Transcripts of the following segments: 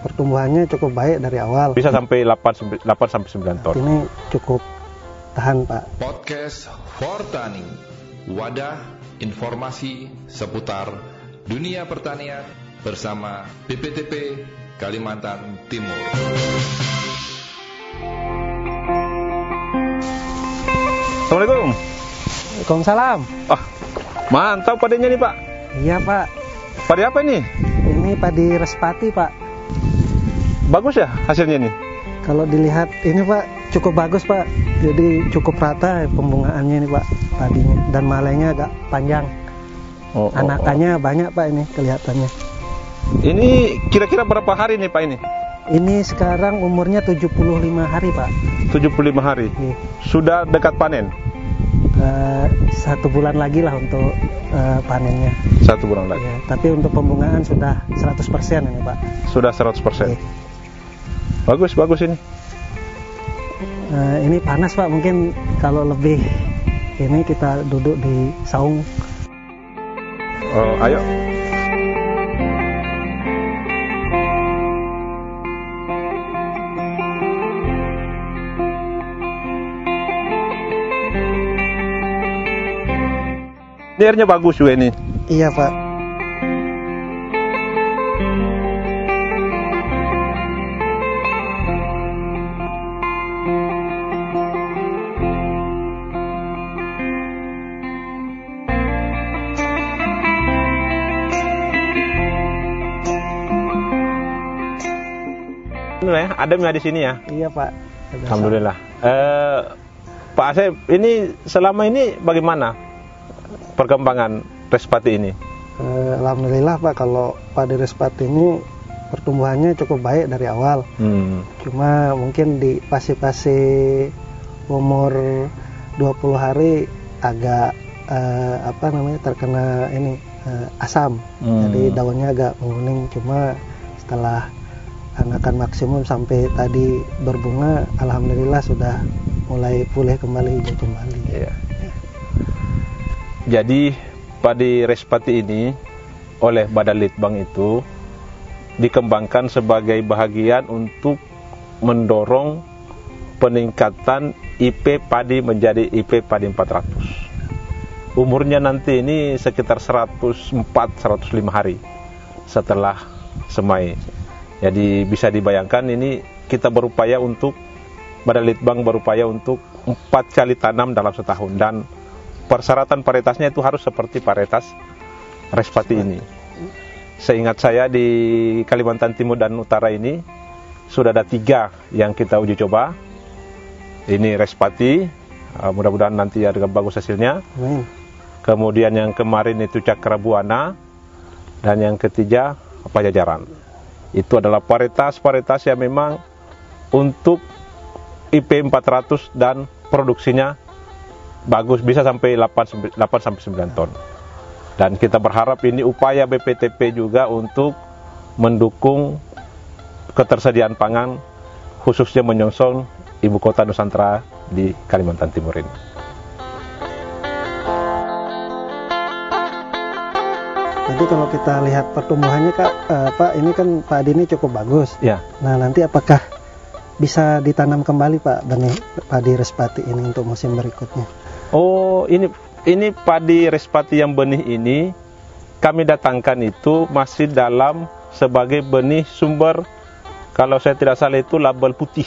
pertumbuhannya cukup baik dari awal. Bisa sampai 8, 8 sampai 9 ton. Ini cukup tahan Pak. Podcast Fortani, wadah informasi seputar dunia pertanian bersama BPTP Kalimantan Timur. Assalamualaikum. Waalaikumsalam. Ah, mantap padanya nih Pak. Iya Pak. Padi apa ini? Ini padi respati Pak. Bagus ya hasilnya nih? Kalau dilihat ini Pak cukup bagus Pak. Jadi cukup rata pembungaannya ini Pak padinya dan malainya agak panjang. Oh, oh, Anakannya banyak Pak ini kelihatannya. oh. Ini kira-kira berapa hari nih Pak ini? Ini sekarang umurnya 75 hari Pak. 75 hari. Iya. Sudah dekat panen? Eh, satu bulan lagi lah untuk eh, panennya. Satu bulan lagi. Ya, tapi untuk pembungaan sudah 100% ini Pak. Sudah 100%. Iya. Bagus, bagus ini. Eh, ini panas Pak, mungkin kalau lebih ini kita duduk di saung. Oh, ayo. Airnya bagus juga ini. Iya Pak. Ini ya, adem ya di sini ya. Iya Pak. Ada Alhamdulillah. Eh, Pak Asep, ini selama ini bagaimana perkembangan respati ini? Eh, Alhamdulillah Pak kalau padi respati ini pertumbuhannya cukup baik dari awal. Hmm. Cuma mungkin di pasi-pasi umur 20 hari agak eh, apa namanya terkena ini eh, asam. Hmm. Jadi daunnya agak menguning. Cuma setelah anakan maksimum sampai tadi berbunga, alhamdulillah sudah mulai pulih kembali hijau kembali. Iya. Jadi padi respati ini oleh Badan Litbang itu dikembangkan sebagai bahagian untuk mendorong peningkatan IP padi menjadi IP padi 400. Umurnya nanti ini sekitar 104-105 hari setelah semai. Jadi bisa dibayangkan ini kita berupaya untuk Badan Litbang berupaya untuk empat kali tanam dalam setahun dan persyaratan varietasnya itu harus seperti varietas respati ini. Seingat saya di Kalimantan Timur dan Utara ini sudah ada tiga yang kita uji coba. Ini respati, uh, mudah-mudahan nanti ada bagus hasilnya. Amin. Kemudian yang kemarin itu Cakrabuana dan yang ketiga Pajajaran. Itu adalah varietas-varietas yang memang untuk IP 400 dan produksinya bagus bisa sampai 8, 8 sampai 9 ton. Dan kita berharap ini upaya BPTP juga untuk mendukung ketersediaan pangan khususnya menyongsong ibu kota Nusantara di Kalimantan Timur ini. Nanti kalau kita lihat pertumbuhannya Kak, eh, Pak, ini kan padi ini cukup bagus. Ya, Nah, nanti apakah bisa ditanam kembali Pak benih padi respati ini untuk musim berikutnya? Oh, ini ini padi respati yang benih ini kami datangkan itu masih dalam sebagai benih sumber kalau saya tidak salah itu label putih.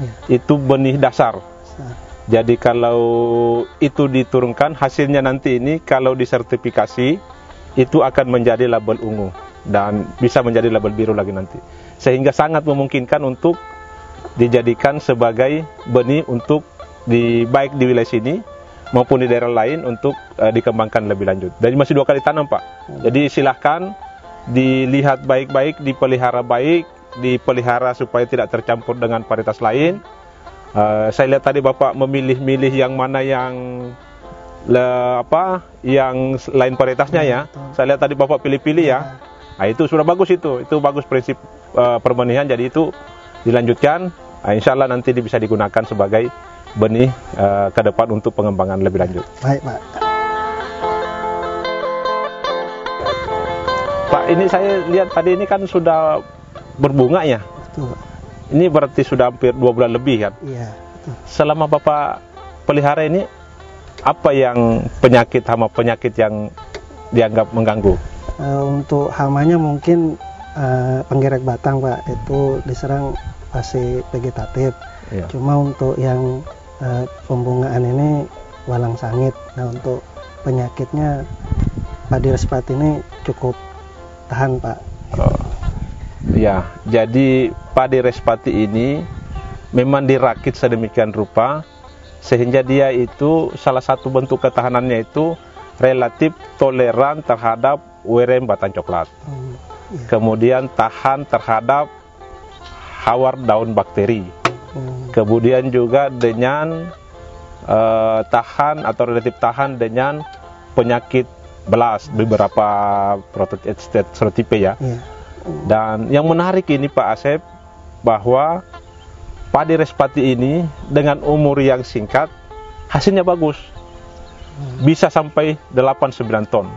Iya. Itu benih dasar. Sa- Jadi kalau itu diturunkan hasilnya nanti ini kalau disertifikasi itu akan menjadi label ungu dan bisa menjadi label biru lagi nanti. Sehingga sangat memungkinkan untuk dijadikan sebagai benih untuk di baik di wilayah sini maupun di daerah lain untuk eh, dikembangkan lebih lanjut. Dan masih dua kali tanam Pak. Jadi silahkan dilihat baik-baik, dipelihara baik, dipelihara supaya tidak tercampur dengan varietas lain. Eh, saya lihat tadi Bapak memilih-milih yang mana yang le, apa yang lain varietasnya ya. Saya lihat tadi Bapak pilih-pilih ya. Nah, itu sudah bagus itu. Itu bagus prinsip eh, perbenihan jadi itu dilanjutkan. Nah, insya Allah nanti bisa digunakan sebagai benih eh, ke depan untuk pengembangan lebih lanjut. Baik Pak. Pak, ini saya lihat tadi ini kan sudah berbunga ya. Betul. Ini berarti sudah hampir dua bulan lebih kan. Iya, betul. Selama Bapak pelihara ini, apa yang penyakit hama penyakit yang dianggap mengganggu? Eh, untuk hamanya mungkin eh, penggerak batang Pak itu diserang fase vegetatif. Iya. Cuma untuk yang eh, pembungaan ini walang sangit. Nah untuk penyakitnya padi respat ini cukup tahan Pak. Oh. Ya, jadi padi respati ini memang dirakit sedemikian rupa sehingga dia itu salah satu bentuk ketahanannya itu relatif toleran terhadap werem batang coklat. Hmm, iya. Kemudian tahan terhadap hawar daun bakteri. Hmm, Kemudian juga dengan eh, tahan atau relatif tahan dengan penyakit belas beberapa prototipe serotipe ya. iya. Dan yang menarik ini Pak Asep bahwa padi respati ini dengan umur yang singkat hasilnya bagus. Bisa sampai 8-9 ton.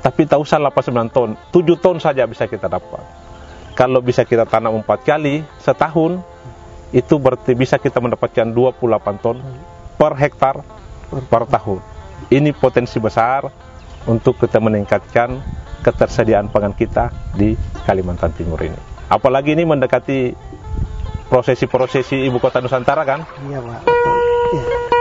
Tapi tak usah 8-9 ton, 7 ton saja bisa kita dapat. Kalau bisa kita tanam 4 kali setahun, itu berarti bisa kita mendapatkan 28 ton per hektar per tahun. Ini potensi besar untuk kita meningkatkan ketersediaan pangan kita di Kalimantan Timur ini. Apalagi ini mendekati prosesi-prosesi ibu kota Nusantara kan? Iya Pak. Iya.